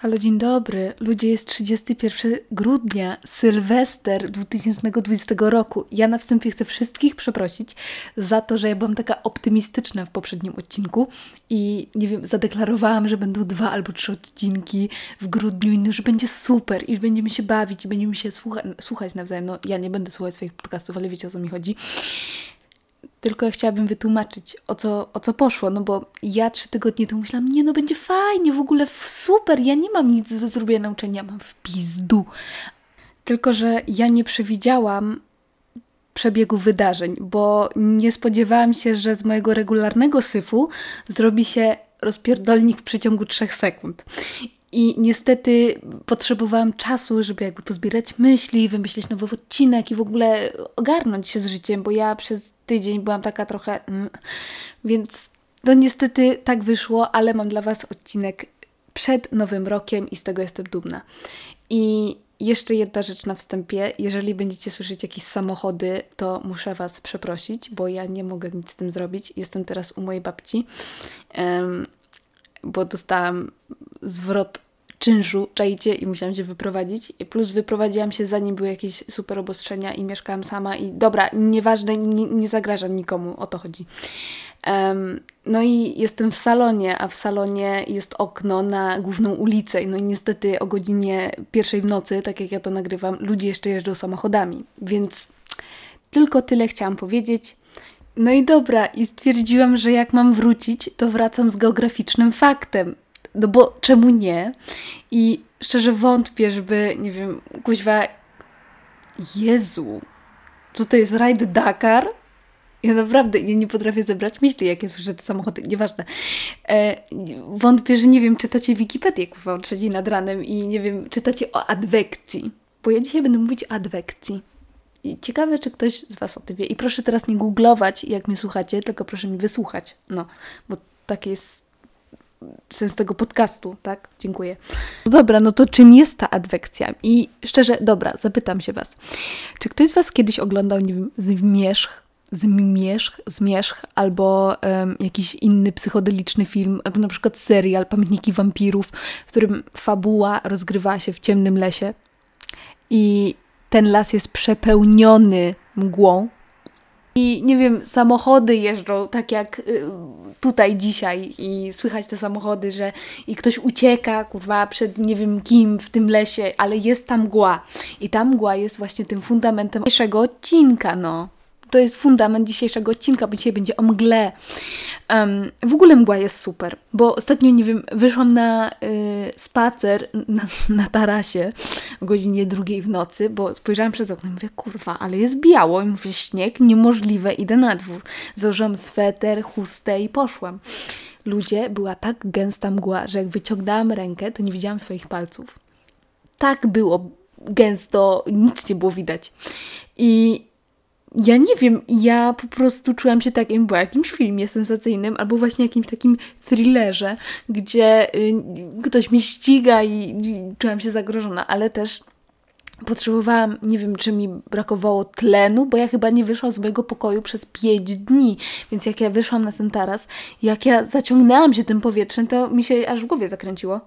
Halo, dzień dobry. Ludzie, jest 31 grudnia, Sylwester 2020 roku. Ja na wstępie chcę wszystkich przeprosić za to, że ja byłam taka optymistyczna w poprzednim odcinku i nie wiem, zadeklarowałam, że będą dwa albo trzy odcinki w grudniu i no, że będzie super i będziemy się bawić i będziemy się słucha słuchać nawzajem. No, ja nie będę słuchać swoich podcastów, ale wiecie o co mi chodzi. Tylko ja chciałabym wytłumaczyć, o co, o co poszło, no bo ja trzy tygodnie temu myślałam, nie no, będzie fajnie, w ogóle super, ja nie mam nic do zrobienia nauczenia, mam w pizdu. Tylko, że ja nie przewidziałam przebiegu wydarzeń, bo nie spodziewałam się, że z mojego regularnego syfu zrobi się rozpierdolnik w przeciągu trzech sekund. I niestety potrzebowałam czasu, żeby jakby pozbierać myśli, wymyślić nowy odcinek i w ogóle ogarnąć się z życiem, bo ja przez tydzień byłam taka trochę. Mm, więc no niestety tak wyszło, ale mam dla Was odcinek przed Nowym Rokiem i z tego jestem dumna. I jeszcze jedna rzecz na wstępie. Jeżeli będziecie słyszeć jakieś samochody, to muszę Was przeprosić, bo ja nie mogę nic z tym zrobić. Jestem teraz u mojej babci, um, bo dostałam zwrot czynszu, czajcie, i musiałam się wyprowadzić. Plus wyprowadziłam się zanim były jakieś super obostrzenia i mieszkałam sama i dobra, nieważne, nie, nie zagrażam nikomu, o to chodzi. Um, no i jestem w salonie, a w salonie jest okno na główną ulicę. No i niestety o godzinie pierwszej w nocy, tak jak ja to nagrywam, ludzie jeszcze jeżdżą samochodami. Więc tylko tyle chciałam powiedzieć. No i dobra, i stwierdziłam, że jak mam wrócić, to wracam z geograficznym faktem. No bo czemu nie? I szczerze wątpię, żeby, nie wiem, kuźwa, Jezu, co to jest rajd Dakar? Ja naprawdę ja nie potrafię zebrać myśli, jak ja słyszę te samochody, nieważne. E, wątpię, że nie wiem, czytacie Wikipedię kurwa o trzeciej nad ranem i nie wiem, czytacie o adwekcji. Bo ja dzisiaj będę mówić o adwekcji. Ciekawe, czy ktoś z Was o tym wie. I proszę teraz nie googlować, jak mnie słuchacie, tylko proszę mi wysłuchać. No, bo takie jest sens tego podcastu, tak? Dziękuję. No dobra, no to czym jest ta adwekcja? I szczerze, dobra, zapytam się Was. Czy ktoś z Was kiedyś oglądał, nie wiem, Zmierzch, Zmierzch, Zmierzch albo um, jakiś inny psychodeliczny film, albo na przykład serial Pamiętniki Wampirów, w którym fabuła rozgrywała się w ciemnym lesie i ten las jest przepełniony mgłą, i nie wiem, samochody jeżdżą tak jak y, tutaj dzisiaj i słychać te samochody, że i ktoś ucieka, kurwa, przed nie wiem kim w tym lesie, ale jest tam mgła. I ta mgła jest właśnie tym fundamentem dzisiejszego odcinka, no to jest fundament dzisiejszego odcinka, bo dzisiaj będzie o mgle. Um, w ogóle mgła jest super, bo ostatnio, nie wiem, wyszłam na y, spacer na, na tarasie o godzinie drugiej w nocy, bo spojrzałam przez okno i mówię, kurwa, ale jest biało. I mówię, śnieg, niemożliwe, idę na dwór. Założyłam sweter, chustę i poszłam. Ludzie, była tak gęsta mgła, że jak wyciągnęłam rękę, to nie widziałam swoich palców. Tak było gęsto, nic nie było widać. I ja nie wiem, ja po prostu czułam się tak, jakbym była jakimś filmie sensacyjnym albo właśnie jakimś takim thrillerze, gdzie y, ktoś mnie ściga i, i czułam się zagrożona, ale też potrzebowałam, nie wiem, czy mi brakowało tlenu, bo ja chyba nie wyszłam z mojego pokoju przez 5 dni, więc jak ja wyszłam na ten taras, jak ja zaciągnęłam się tym powietrzem, to mi się aż w głowie zakręciło.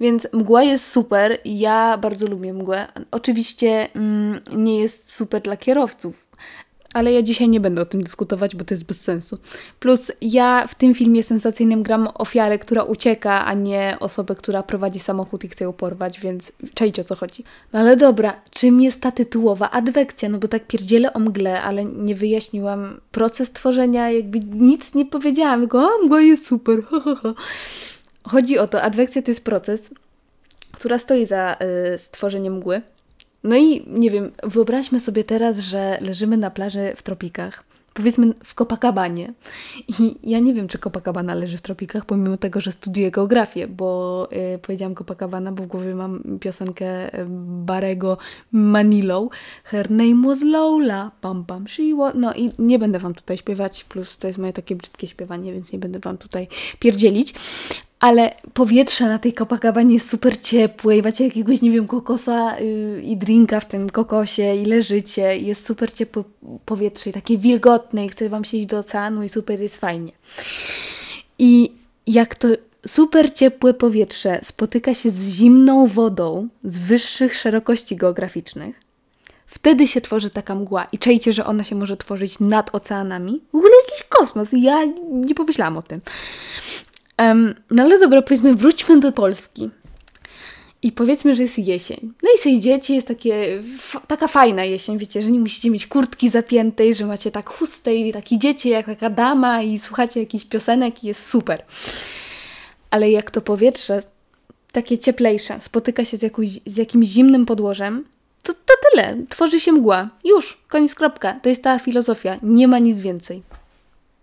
Więc mgła jest super, ja bardzo lubię mgłę. Oczywiście mm, nie jest super dla kierowców, ale ja dzisiaj nie będę o tym dyskutować, bo to jest bez sensu. Plus ja w tym filmie sensacyjnym gram ofiarę, która ucieka, a nie osobę, która prowadzi samochód i chce ją porwać, więc czajcie o co chodzi. No ale dobra, czym jest ta tytułowa adwekcja? No bo tak pierdzielę o mgle, ale nie wyjaśniłam proces tworzenia, jakby nic nie powiedziałam, tylko o, mgła jest super, ho, ho, ho. Chodzi o to, adwekcja to jest proces, która stoi za y, stworzeniem mgły. No i nie wiem, wyobraźmy sobie teraz, że leżymy na plaży w tropikach. Powiedzmy w Copacabanie. I ja nie wiem, czy Copacabana leży w tropikach, pomimo tego, że studiuję geografię, bo yy, powiedziałam Copacabana, bo w głowie mam piosenkę y, Barego Manilą. Her name was Lola, pam pam she. No i nie będę Wam tutaj śpiewać, plus to jest moje takie brzydkie śpiewanie, więc nie będę Wam tutaj pierdzielić ale powietrze na tej Copacabanie jest super ciepłe i macie jakiegoś, nie wiem, kokosa yy, i drinka w tym kokosie i leżycie i jest super ciepłe powietrze i takie wilgotne i chce Wam się iść do oceanu i super jest fajnie. I jak to super ciepłe powietrze spotyka się z zimną wodą z wyższych szerokości geograficznych, wtedy się tworzy taka mgła. I czajcie, że ona się może tworzyć nad oceanami. W ogóle jakiś kosmos. Ja nie pomyślałam o tym. Um, no ale dobra, powiedzmy, wróćmy do Polski. I powiedzmy, że jest jesień. No i sobie idziecie, jest takie, taka fajna jesień, wiecie, że nie musicie mieć kurtki zapiętej, że macie tak chustę i tak idziecie jak taka dama i słuchacie jakichś piosenek i jest super. Ale jak to powietrze, takie cieplejsze, spotyka się z, jakąś, z jakimś zimnym podłożem, to, to tyle. Tworzy się mgła. Już, koniec, kropka. To jest ta filozofia. Nie ma nic więcej.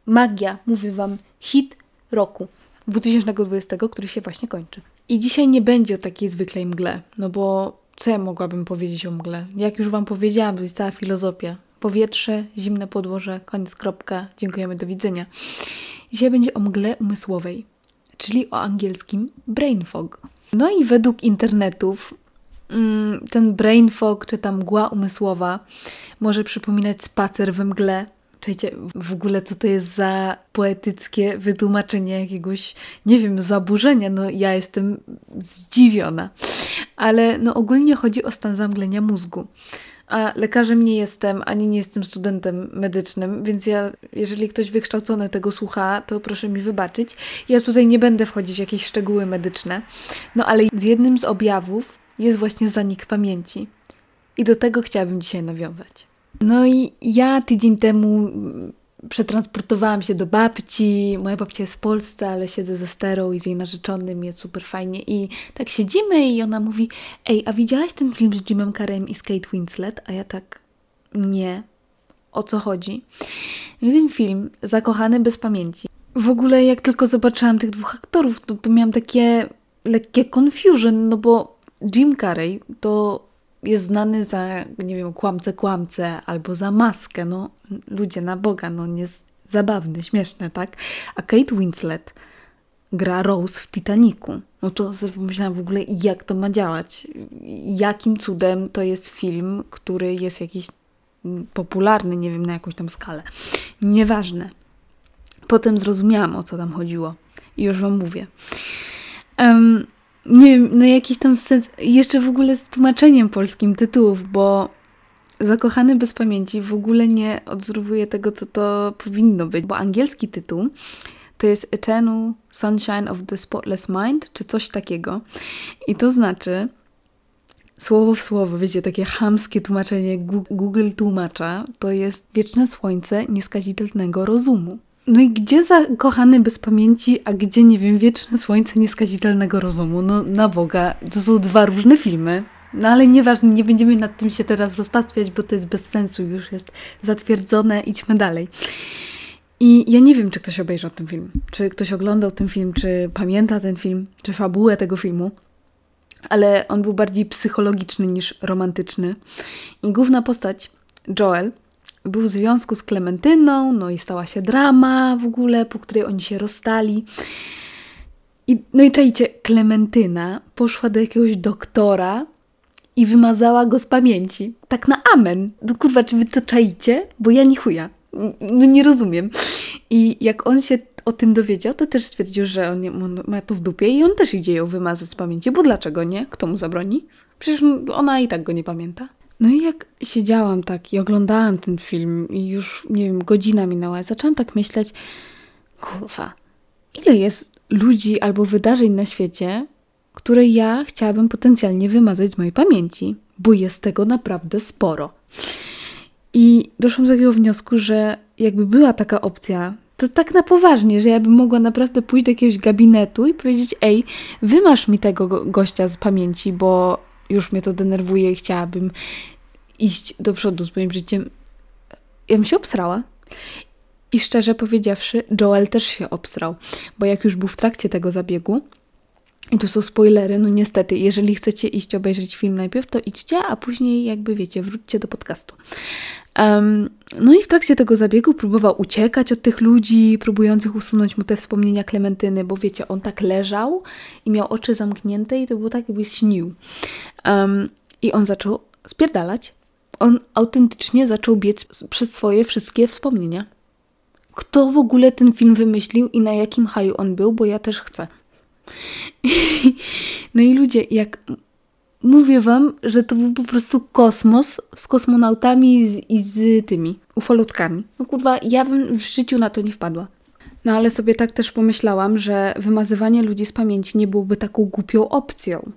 Magia, mówię Wam, hit roku 2020, który się właśnie kończy. I dzisiaj nie będzie o takiej zwykłej mgle, no bo co ja mogłabym powiedzieć o mgle? Jak już Wam powiedziałam, to jest cała filozofia. Powietrze, zimne podłoże, koniec, kropka, dziękujemy, do widzenia. Dzisiaj będzie o mgle umysłowej, czyli o angielskim brain fog. No i według internetów mm, ten brain fog, czy ta mgła umysłowa może przypominać spacer we mgle, Czekajcie, w ogóle co to jest za poetyckie wytłumaczenie jakiegoś, nie wiem, zaburzenia. No ja jestem zdziwiona. Ale no ogólnie chodzi o stan zamglenia mózgu. A lekarzem nie jestem, ani nie jestem studentem medycznym, więc ja, jeżeli ktoś wykształcony tego słucha, to proszę mi wybaczyć. Ja tutaj nie będę wchodzić w jakieś szczegóły medyczne. No ale z jednym z objawów jest właśnie zanik pamięci. I do tego chciałabym dzisiaj nawiązać. No i ja tydzień temu przetransportowałam się do babci. Moja babcia jest w Polsce, ale siedzę ze sterą i z jej narzeczonym, jest super fajnie. I tak siedzimy i ona mówi, ej, a widziałaś ten film z Jimem Carreyem i z Kate Winslet? A ja tak, nie. O co chodzi? I film, Zakochany bez pamięci. W ogóle jak tylko zobaczyłam tych dwóch aktorów, to, to miałam takie lekkie confusion, no bo Jim Carrey to jest znany za, nie wiem, kłamce, kłamce albo za maskę. No, ludzie na Boga, no nie jest zabawny, śmieszny, tak? A Kate Winslet gra Rose w Titanicu. No to sobie pomyślałam w ogóle, jak to ma działać. Jakim cudem to jest film, który jest jakiś popularny, nie wiem, na jakąś tam skalę. Nieważne. Potem zrozumiałam, o co tam chodziło. I już Wam mówię. Um, nie wiem, no jakiś tam sens, jeszcze w ogóle z tłumaczeniem polskim tytułów, bo Zakochany bez pamięci w ogóle nie odwzorowuje tego, co to powinno być, bo angielski tytuł to jest Eternal Sunshine of the Spotless Mind, czy coś takiego. I to znaczy, słowo w słowo, wiecie, takie chamskie tłumaczenie Google tłumacza, to jest wieczne słońce nieskazitelnego rozumu. No i gdzie zakochany bez pamięci, a gdzie, nie wiem, wieczne słońce nieskazitelnego rozumu? No na Boga, to są dwa różne filmy. No ale nieważne, nie będziemy nad tym się teraz rozpastwiać, bo to jest bez sensu, już jest zatwierdzone, idźmy dalej. I ja nie wiem, czy ktoś obejrzał ten film, czy ktoś oglądał ten film, czy pamięta ten film, czy fabułę tego filmu, ale on był bardziej psychologiczny niż romantyczny. I główna postać, Joel, był w związku z Klementyną, no i stała się drama w ogóle, po której oni się rozstali. I, no i czajcie, Klementyna poszła do jakiegoś doktora i wymazała go z pamięci. Tak na amen. No kurwa, czy wy to czajcie? Bo ja nie chuja. No nie rozumiem. I jak on się o tym dowiedział, to też stwierdził, że on, on ma to w dupie i on też idzie ją wymazać z pamięci. Bo dlaczego nie? Kto mu zabroni? Przecież ona i tak go nie pamięta. No i jak siedziałam tak i oglądałam ten film i już, nie wiem, godzina minęła, zaczęłam tak myśleć, kurwa, ile jest ludzi albo wydarzeń na świecie, które ja chciałabym potencjalnie wymazać z mojej pamięci, bo jest tego naprawdę sporo. I doszłam do takiego wniosku, że jakby była taka opcja, to tak na poważnie, że ja bym mogła naprawdę pójść do jakiegoś gabinetu i powiedzieć: Ej, wymasz mi tego gościa z pamięci, bo już mnie to denerwuje i chciałabym iść do przodu z moim życiem. Ja bym się obsrała. I szczerze powiedziawszy, Joel też się obsrał, bo jak już był w trakcie tego zabiegu, i tu są spoilery, no niestety, jeżeli chcecie iść obejrzeć film najpierw, to idźcie, a później jakby wiecie, wróćcie do podcastu. Um, no i w trakcie tego zabiegu próbował uciekać od tych ludzi, próbujących usunąć mu te wspomnienia Klementyny, bo wiecie, on tak leżał i miał oczy zamknięte i to było tak, jakby śnił. Um, I on zaczął spierdalać. On autentycznie zaczął biec przez swoje wszystkie wspomnienia. Kto w ogóle ten film wymyślił i na jakim haju on był, bo ja też chcę. No i ludzie, jak mówię wam, że to był po prostu kosmos z kosmonautami i z, i z tymi ufolutkami. No kurwa, ja bym w życiu na to nie wpadła. No ale sobie tak też pomyślałam, że wymazywanie ludzi z pamięci nie byłoby taką głupią opcją.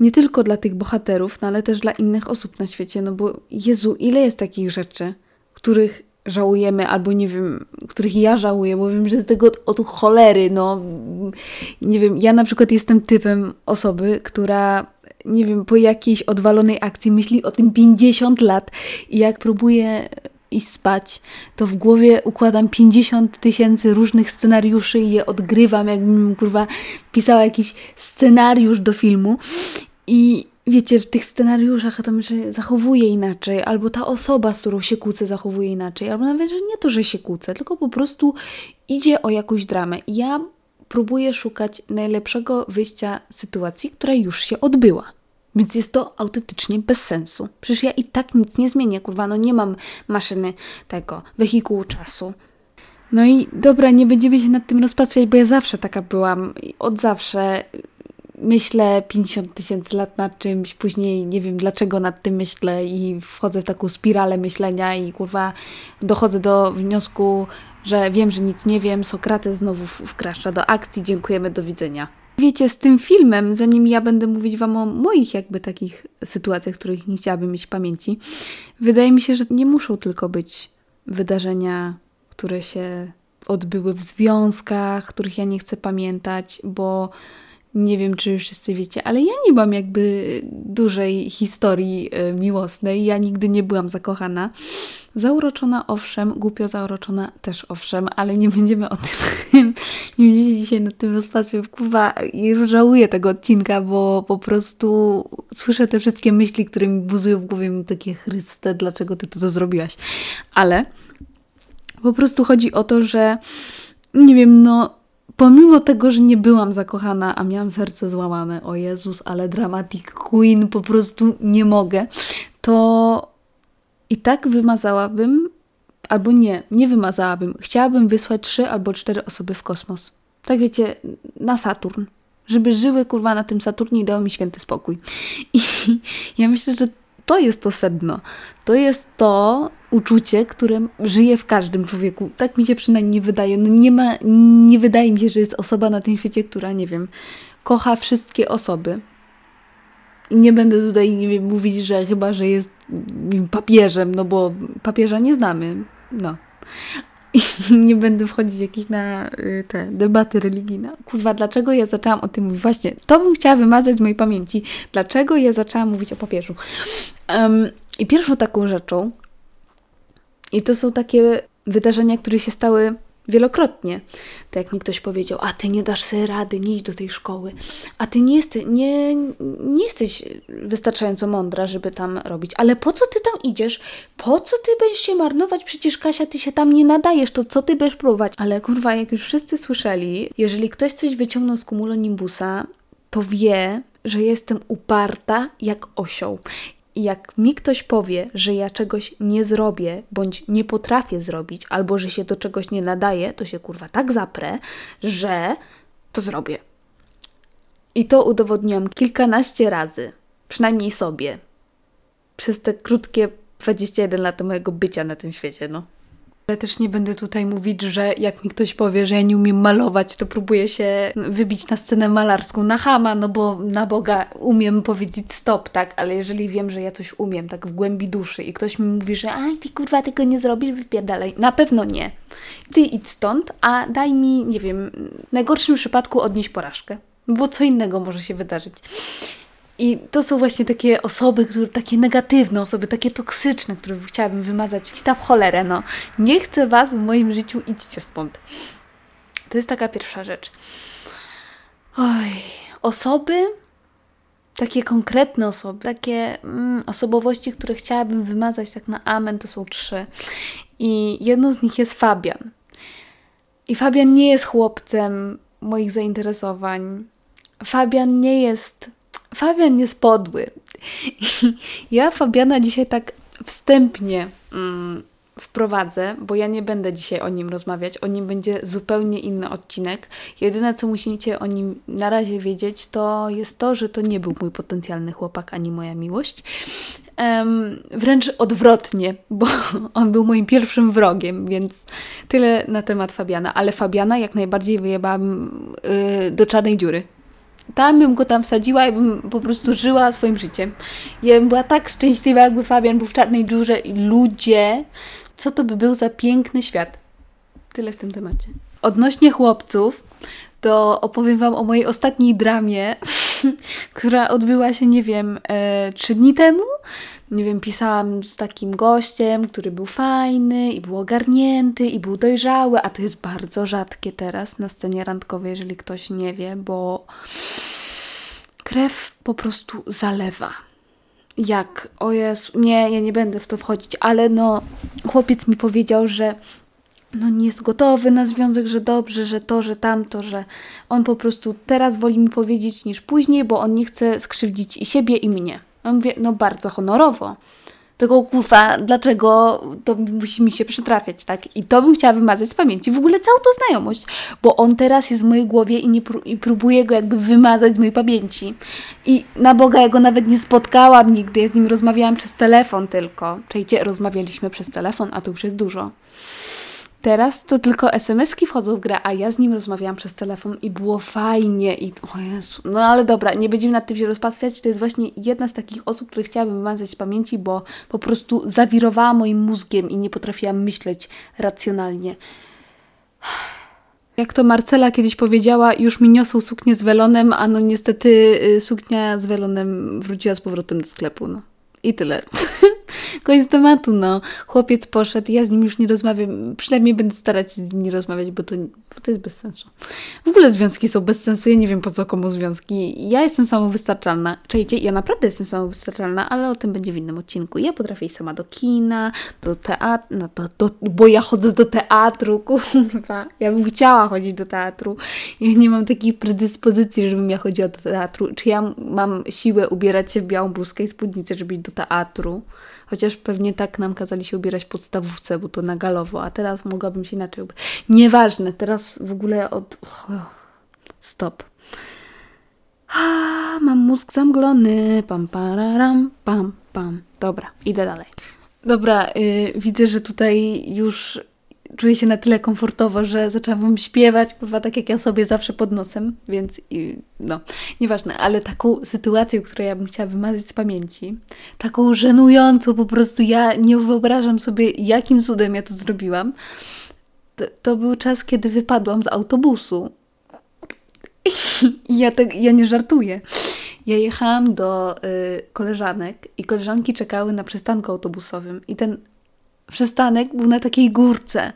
Nie tylko dla tych bohaterów, no ale też dla innych osób na świecie, no bo Jezu, ile jest takich rzeczy, których żałujemy, albo nie wiem, których ja żałuję, bo wiem, że z tego od cholery, no. Nie wiem, ja na przykład jestem typem osoby, która nie wiem, po jakiejś odwalonej akcji myśli o tym 50 lat i jak próbuję iść spać, to w głowie układam 50 tysięcy różnych scenariuszy i je odgrywam, jakbym kurwa pisała jakiś scenariusz do filmu. I wiecie, w tych scenariuszach tam, że zachowuje inaczej, albo ta osoba, z którą się kłócę, zachowuje inaczej, albo nawet, że nie to, że się kłócę, tylko po prostu idzie o jakąś dramę. Ja próbuję szukać najlepszego wyjścia sytuacji, która już się odbyła. Więc jest to autentycznie bez sensu. Przecież ja i tak nic nie zmienię, kurwa, no nie mam maszyny tego, wehikułu czasu. No i dobra, nie będziemy się nad tym rozpatwiać, bo ja zawsze taka byłam. Od zawsze myślę 50 tysięcy lat nad czymś, później nie wiem dlaczego nad tym myślę i wchodzę w taką spiralę myślenia i kurwa dochodzę do wniosku, że wiem, że nic nie wiem, Sokrates znowu wkraszcza do akcji, dziękujemy, do widzenia. Wiecie, z tym filmem, zanim ja będę mówić Wam o moich jakby takich sytuacjach, których nie chciałabym mieć pamięci, wydaje mi się, że nie muszą tylko być wydarzenia, które się odbyły w związkach, których ja nie chcę pamiętać, bo nie wiem, czy wszyscy wiecie, ale ja nie mam jakby dużej historii e, miłosnej. Ja nigdy nie byłam zakochana. Zauroczona owszem, głupio zauroczona też owszem, ale nie będziemy o tym, nie będziecie dzisiaj nad tym rozpatrzeć. Kurwa, już żałuję tego odcinka, bo po prostu słyszę te wszystkie myśli, które mi buzują w głowie, mi takie chryste, dlaczego ty to, to zrobiłaś? Ale po prostu chodzi o to, że nie wiem, no pomimo tego, że nie byłam zakochana, a miałam serce złamane, o Jezus, ale dramatic queen, po prostu nie mogę, to i tak wymazałabym, albo nie, nie wymazałabym. Chciałabym wysłać trzy albo cztery osoby w kosmos. Tak wiecie, na Saturn. Żeby żyły kurwa na tym Saturnie i dało mi święty spokój. I ja myślę, że to jest to sedno. To jest to uczucie, które żyje w każdym człowieku. Tak mi się przynajmniej wydaje. No nie ma, nie wydaje mi się, że jest osoba na tym świecie, która, nie wiem, kocha wszystkie osoby. I nie będę tutaj nie wiem, mówić, że chyba, że jest papieżem, no bo papieża nie znamy. No. I nie będę wchodzić jakieś na y, te debaty religijne. Kurwa, dlaczego ja zaczęłam o tym mówić? Właśnie, to bym chciała wymazać z mojej pamięci. Dlaczego ja zaczęłam mówić o papieżu? Um, I pierwszą taką rzeczą, i to są takie wydarzenia, które się stały wielokrotnie. To jak mi ktoś powiedział, a ty nie dasz sobie rady, nie idź do tej szkoły, a ty nie, jesteś, nie, nie jesteś wystarczająco mądra, żeby tam robić. Ale po co ty tam idziesz? Po co ty będziesz się marnować? Przecież Kasia, ty się tam nie nadajesz, to co ty będziesz próbować? Ale kurwa, jak już wszyscy słyszeli, jeżeli ktoś coś wyciągnął z kumulonimbusa, to wie, że jestem uparta jak osioł. I jak mi ktoś powie, że ja czegoś nie zrobię, bądź nie potrafię zrobić, albo że się do czegoś nie nadaje, to się kurwa tak zaprę, że to zrobię. I to udowodniłam kilkanaście razy, przynajmniej sobie, przez te krótkie 21 lat mojego bycia na tym świecie, no. Ale też nie będę tutaj mówić, że jak mi ktoś powie, że ja nie umiem malować, to próbuję się wybić na scenę malarską na chama, no bo na Boga umiem powiedzieć stop, tak? Ale jeżeli wiem, że ja coś umiem, tak w głębi duszy i ktoś mi mówi, że aj, ty kurwa tego nie zrobisz, wypierdalaj. Na pewno nie. Ty idź stąd, a daj mi, nie wiem, w najgorszym przypadku odnieść porażkę. Bo co innego może się wydarzyć. I to są właśnie takie osoby, które, takie negatywne osoby, takie toksyczne, które chciałabym wymazać. Ci w cholerę, no. Nie chcę Was w moim życiu, idźcie stąd. To jest taka pierwsza rzecz. Oj, osoby, takie konkretne osoby, takie mm, osobowości, które chciałabym wymazać tak na amen, to są trzy. I jedną z nich jest Fabian. I Fabian nie jest chłopcem moich zainteresowań. Fabian nie jest Fabian jest podły. ja Fabiana dzisiaj tak wstępnie mm, wprowadzę, bo ja nie będę dzisiaj o nim rozmawiać. O nim będzie zupełnie inny odcinek. Jedyne, co musicie o nim na razie wiedzieć, to jest to, że to nie był mój potencjalny chłopak ani moja miłość. Um, wręcz odwrotnie, bo on był moim pierwszym wrogiem, więc tyle na temat Fabiana. Ale Fabiana jak najbardziej wyjebałam yy, do czarnej dziury. Tam bym go tam wsadziła i bym po prostu żyła swoim życiem. Ja bym była tak szczęśliwa, jakby Fabian był w czarnej dziurze i ludzie, co to by był za piękny świat. Tyle w tym temacie. Odnośnie chłopców, to opowiem Wam o mojej ostatniej dramie, która odbyła się, nie wiem, e, trzy dni temu. Nie wiem, pisałam z takim gościem, który był fajny i był ogarnięty i był dojrzały, a to jest bardzo rzadkie teraz na scenie randkowej, jeżeli ktoś nie wie, bo krew po prostu zalewa. Jak? O Jezu, nie, ja nie będę w to wchodzić, ale no, chłopiec mi powiedział, że no nie jest gotowy na związek, że dobrze, że to, że tamto, że on po prostu teraz woli mi powiedzieć niż później, bo on nie chce skrzywdzić i siebie, i mnie. Ja mówię, no bardzo honorowo. Tylko kurwa, dlaczego to musi mi się przytrafiać, tak? I to bym chciała wymazać z pamięci. W ogóle całą tą znajomość, bo on teraz jest w mojej głowie i, nie i próbuję go jakby wymazać z mojej pamięci. I na Boga, ja go nawet nie spotkałam nigdy, ja z nim rozmawiałam przez telefon tylko. Czejcie, rozmawialiśmy przez telefon, a to już jest dużo. Teraz to tylko SMS-ki wchodzą w grę, a ja z nim rozmawiałam przez telefon i było fajnie i o Jezu, no ale dobra, nie będziemy nad tym się rozpatwiać, to jest właśnie jedna z takich osób, które chciałabym wymazać z pamięci, bo po prostu zawirowała moim mózgiem i nie potrafiłam myśleć racjonalnie. Jak to Marcela kiedyś powiedziała, już mi niosą suknię z welonem, a no niestety y, suknia z welonem wróciła z powrotem do sklepu, no. I tyle. Koniec tematu, no. Chłopiec poszedł, ja z nim już nie rozmawiam. Przynajmniej będę starać się z nim nie rozmawiać, bo to, bo to jest bez sensu. W ogóle związki są bez sensu. Ja nie wiem po co komu związki. Ja jestem samowystarczalna. Czajcie, ja naprawdę jestem samowystarczalna, ale o tym będzie w innym odcinku. Ja potrafię iść sama do kina, do teatru, no do, do, bo ja chodzę do teatru, kurwa. Ja bym chciała chodzić do teatru. Ja nie mam takiej predyspozycji, żebym ja chodziła do teatru. Czy ja mam siłę ubierać się w białą bluzkę i spódnicę, żeby iść do teatru? Chociaż pewnie tak nam kazali się ubierać w podstawówce, bo to na galowo, a teraz mogłabym się inaczej ubrać. Nieważne, teraz w ogóle od... Stop. A, mam mózg zamglony. Pam, pararam, pam, pam. Dobra, idę dalej. Dobra, yy, widzę, że tutaj już czuję się na tyle komfortowo, że zaczęłam śpiewać, kurwa, tak jak ja sobie zawsze pod nosem, więc i, no, nieważne, ale taką sytuację, którą ja bym chciała wymazać z pamięci, taką żenującą, po prostu ja nie wyobrażam sobie, jakim cudem ja to zrobiłam, to, to był czas, kiedy wypadłam z autobusu. I ja, tak, ja nie żartuję. Ja jechałam do y, koleżanek i koleżanki czekały na przystanku autobusowym i ten przystanek był na takiej górce.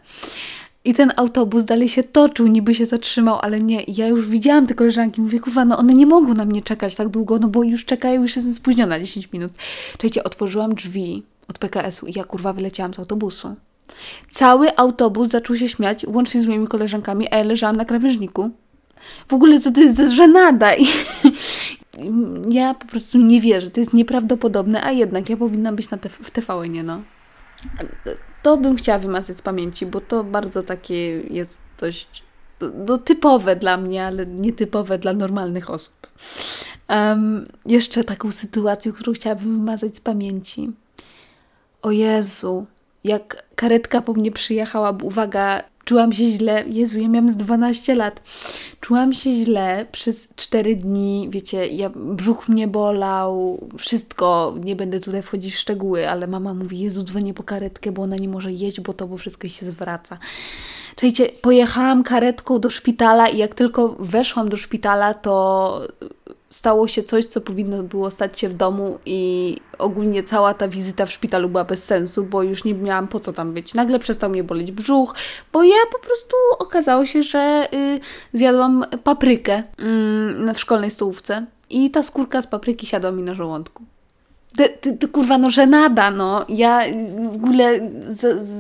I ten autobus dalej się toczył, niby się zatrzymał, ale nie. Ja już widziałam te koleżanki, mówię, kurwa, no one nie mogą na mnie czekać tak długo, no bo już czekają, już jestem spóźniona 10 minut. Czekajcie, otworzyłam drzwi od PKS-u i ja kurwa wyleciałam z autobusu. Cały autobus zaczął się śmiać, łącznie z moimi koleżankami, a ja leżałam na krawężniku. W ogóle co to jest za żenada? I ja po prostu nie wierzę, to jest nieprawdopodobne, a jednak ja powinnam być na te, w TVN, no. To bym chciała wymazać z pamięci, bo to bardzo takie jest dość no, typowe dla mnie, ale nietypowe dla normalnych osób. Um, jeszcze taką sytuację, którą chciałabym wymazać z pamięci. O Jezu, jak karetka po mnie przyjechała, bo uwaga, Czułam się źle, Jezu, ja miałam z 12 lat. Czułam się źle przez 4 dni, wiecie, ja, brzuch mnie bolał, wszystko, nie będę tutaj wchodzić w szczegóły, ale mama mówi, Jezu, dzwonię po karetkę, bo ona nie może jeść, bo to, bo wszystko się zwraca. Czekajcie, pojechałam karetką do szpitala i jak tylko weszłam do szpitala, to stało się coś, co powinno było stać się w domu i ogólnie cała ta wizyta w szpitalu była bez sensu, bo już nie miałam po co tam być. Nagle przestał mnie boleć brzuch, bo ja po prostu okazało się, że y, zjadłam paprykę y, w szkolnej stołówce i ta skórka z papryki siadła mi na żołądku. Ty, ty, ty, kurwa, no żenada, no. Ja w ogóle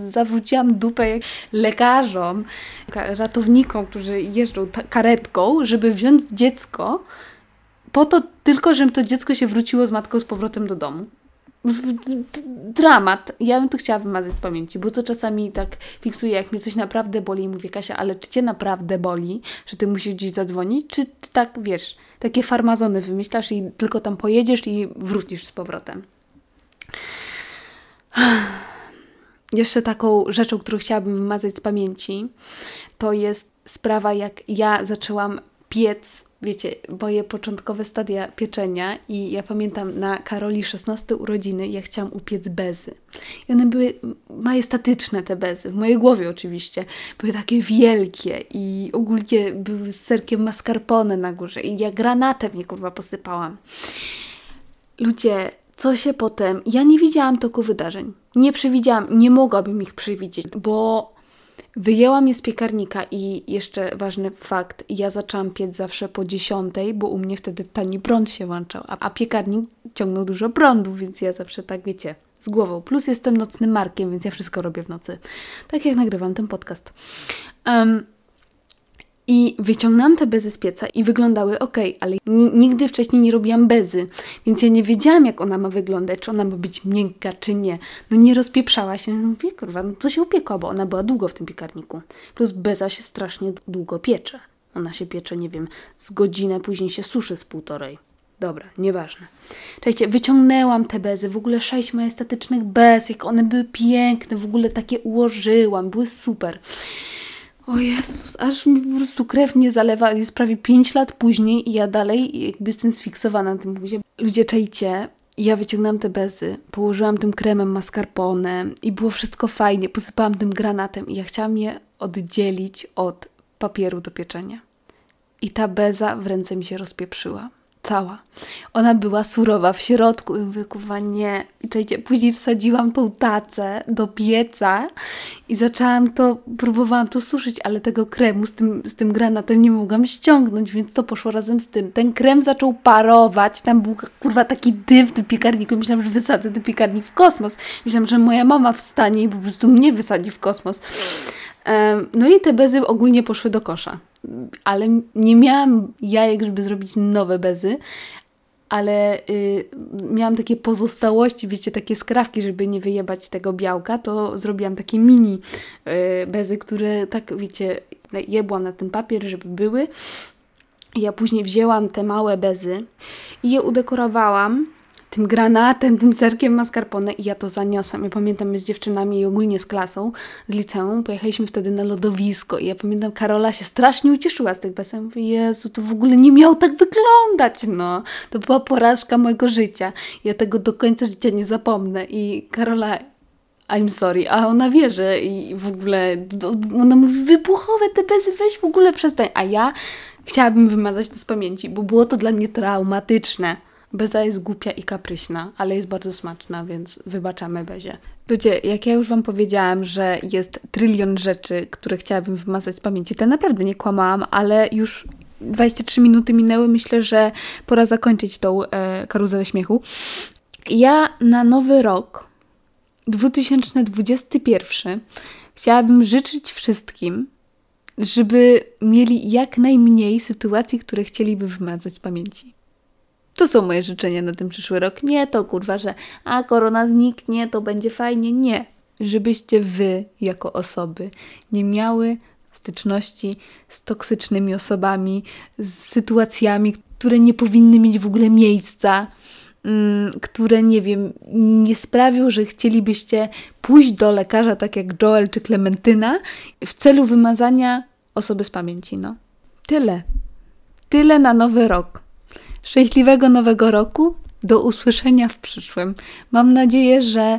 zawróciłam dupę lekarzom, ratownikom, którzy jeżdżą karetką, żeby wziąć dziecko po to tylko, żeby to dziecko się wróciło z matką z powrotem do domu. dramat. Ja bym to chciała wymazać z pamięci, bo to czasami tak fiksuje, jak mnie coś naprawdę boli i mówię, Kasia, ale czy Cię naprawdę boli, że Ty musisz gdzieś zadzwonić, czy Ty tak, wiesz, takie farmazony wymyślasz i tylko tam pojedziesz i wrócisz z powrotem. Jeszcze taką rzeczą, którą chciałabym wymazać z pamięci, to jest sprawa, jak ja zaczęłam piec, wiecie, moje początkowe stadia pieczenia i ja pamiętam na Karoli 16 urodziny ja chciałam upiec bezy. I one były majestatyczne te bezy, w mojej głowie oczywiście. Były takie wielkie i ogólnie były z serkiem mascarpone na górze i ja granatem je kurwa posypałam. Ludzie, co się potem... Ja nie widziałam toku wydarzeń. Nie przewidziałam, nie mogłabym ich przewidzieć, bo wyjęłam je z piekarnika i jeszcze ważny fakt, ja zaczęłam piec zawsze po dziesiątej, bo u mnie wtedy tani prąd się włączał, a, a piekarnik ciągnął dużo prądu, więc ja zawsze tak, wiecie, z głową. Plus jestem nocnym markiem, więc ja wszystko robię w nocy. Tak jak nagrywam ten podcast. Um, i wyciągnęłam te bezy z pieca i wyglądały ok, ale nigdy wcześniej nie robiłam bezy, więc ja nie wiedziałam, jak ona ma wyglądać, czy ona ma być miękka, czy nie. No nie rozpieprzała się. No mówię, kurwa, no to się upiekło, bo ona była długo w tym piekarniku. Plus beza się strasznie długo piecze. Ona się piecze, nie wiem, z godzinę, później się suszy z półtorej. Dobra, nieważne. Czekajcie, wyciągnęłam te bezy, w ogóle sześć majestatycznych bez, jak one były piękne, w ogóle takie ułożyłam, były super. O Jezus, aż mi po prostu krew mnie zalewa. Jest prawie 5 lat później i ja dalej jakby jestem sfiksowana na tym buzie. Ludzie, czajcie, ja wyciągnęłam te bezy, położyłam tym kremem mascarpone i było wszystko fajnie. Posypałam tym granatem i ja chciałam je oddzielić od papieru do pieczenia. I ta beza w ręce mi się rozpieprzyła cała. Ona była surowa w środku i mówię, kurwa, nie. I czekajcie, później wsadziłam tą tacę do pieca i zaczęłam to, próbowałam to suszyć, ale tego kremu z tym, z tym granatem nie mogłam ściągnąć, więc to poszło razem z tym. Ten krem zaczął parować, tam był kurwa taki dym w tym piekarniku. Myślałam, że wysadzę ten piekarnik w kosmos. Myślałam, że moja mama wstanie i po prostu mnie wysadzi w kosmos. No i te bezy ogólnie poszły do kosza. Ale nie miałam jajek, żeby zrobić nowe bezy, ale y, miałam takie pozostałości, wiecie, takie skrawki, żeby nie wyjebać tego białka, to zrobiłam takie mini y, bezy, które tak, wiecie, jebłam na ten papier, żeby były. Ja później wzięłam te małe bezy i je udekorowałam tym granatem, tym serkiem mascarpone i ja to zaniosłam. Ja pamiętam, my z dziewczynami i ogólnie z klasą, z liceum, pojechaliśmy wtedy na lodowisko i ja pamiętam, Karola się strasznie ucieszyła z tych besem. Mówię, Jezu, to w ogóle nie miało tak wyglądać, no. To była porażka mojego życia. Ja tego do końca życia nie zapomnę i Karola I'm sorry, a ona wierzy i w ogóle ona mówi, wybuchowe te bezy, weź w ogóle przestań. A ja chciałabym wymazać to z pamięci, bo było to dla mnie traumatyczne. Beza jest głupia i kapryśna, ale jest bardzo smaczna, więc wybaczamy Bezie. Ludzie, jak ja już Wam powiedziałam, że jest trylion rzeczy, które chciałabym wymazać z pamięci, to naprawdę nie kłamałam, ale już 23 minuty minęły. Myślę, że pora zakończyć tą e, karuzelę śmiechu. Ja na nowy rok 2021 chciałabym życzyć wszystkim, żeby mieli jak najmniej sytuacji, które chcieliby wymazać z pamięci. To są moje życzenia na ten przyszły rok. Nie to kurwa, że a korona zniknie, to będzie fajnie. Nie. Żebyście wy, jako osoby, nie miały styczności z toksycznymi osobami, z sytuacjami, które nie powinny mieć w ogóle miejsca, mm, które nie wiem, nie sprawią, że chcielibyście pójść do lekarza, tak jak Joel czy Klementyna, w celu wymazania osoby z pamięci. No. Tyle. Tyle na nowy rok. Szczęśliwego nowego roku. Do usłyszenia w przyszłym. Mam nadzieję, że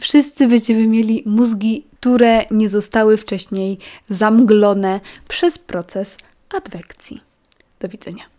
wszyscy będziemy mieli mózgi, które nie zostały wcześniej zamglone przez proces adwekcji. Do widzenia.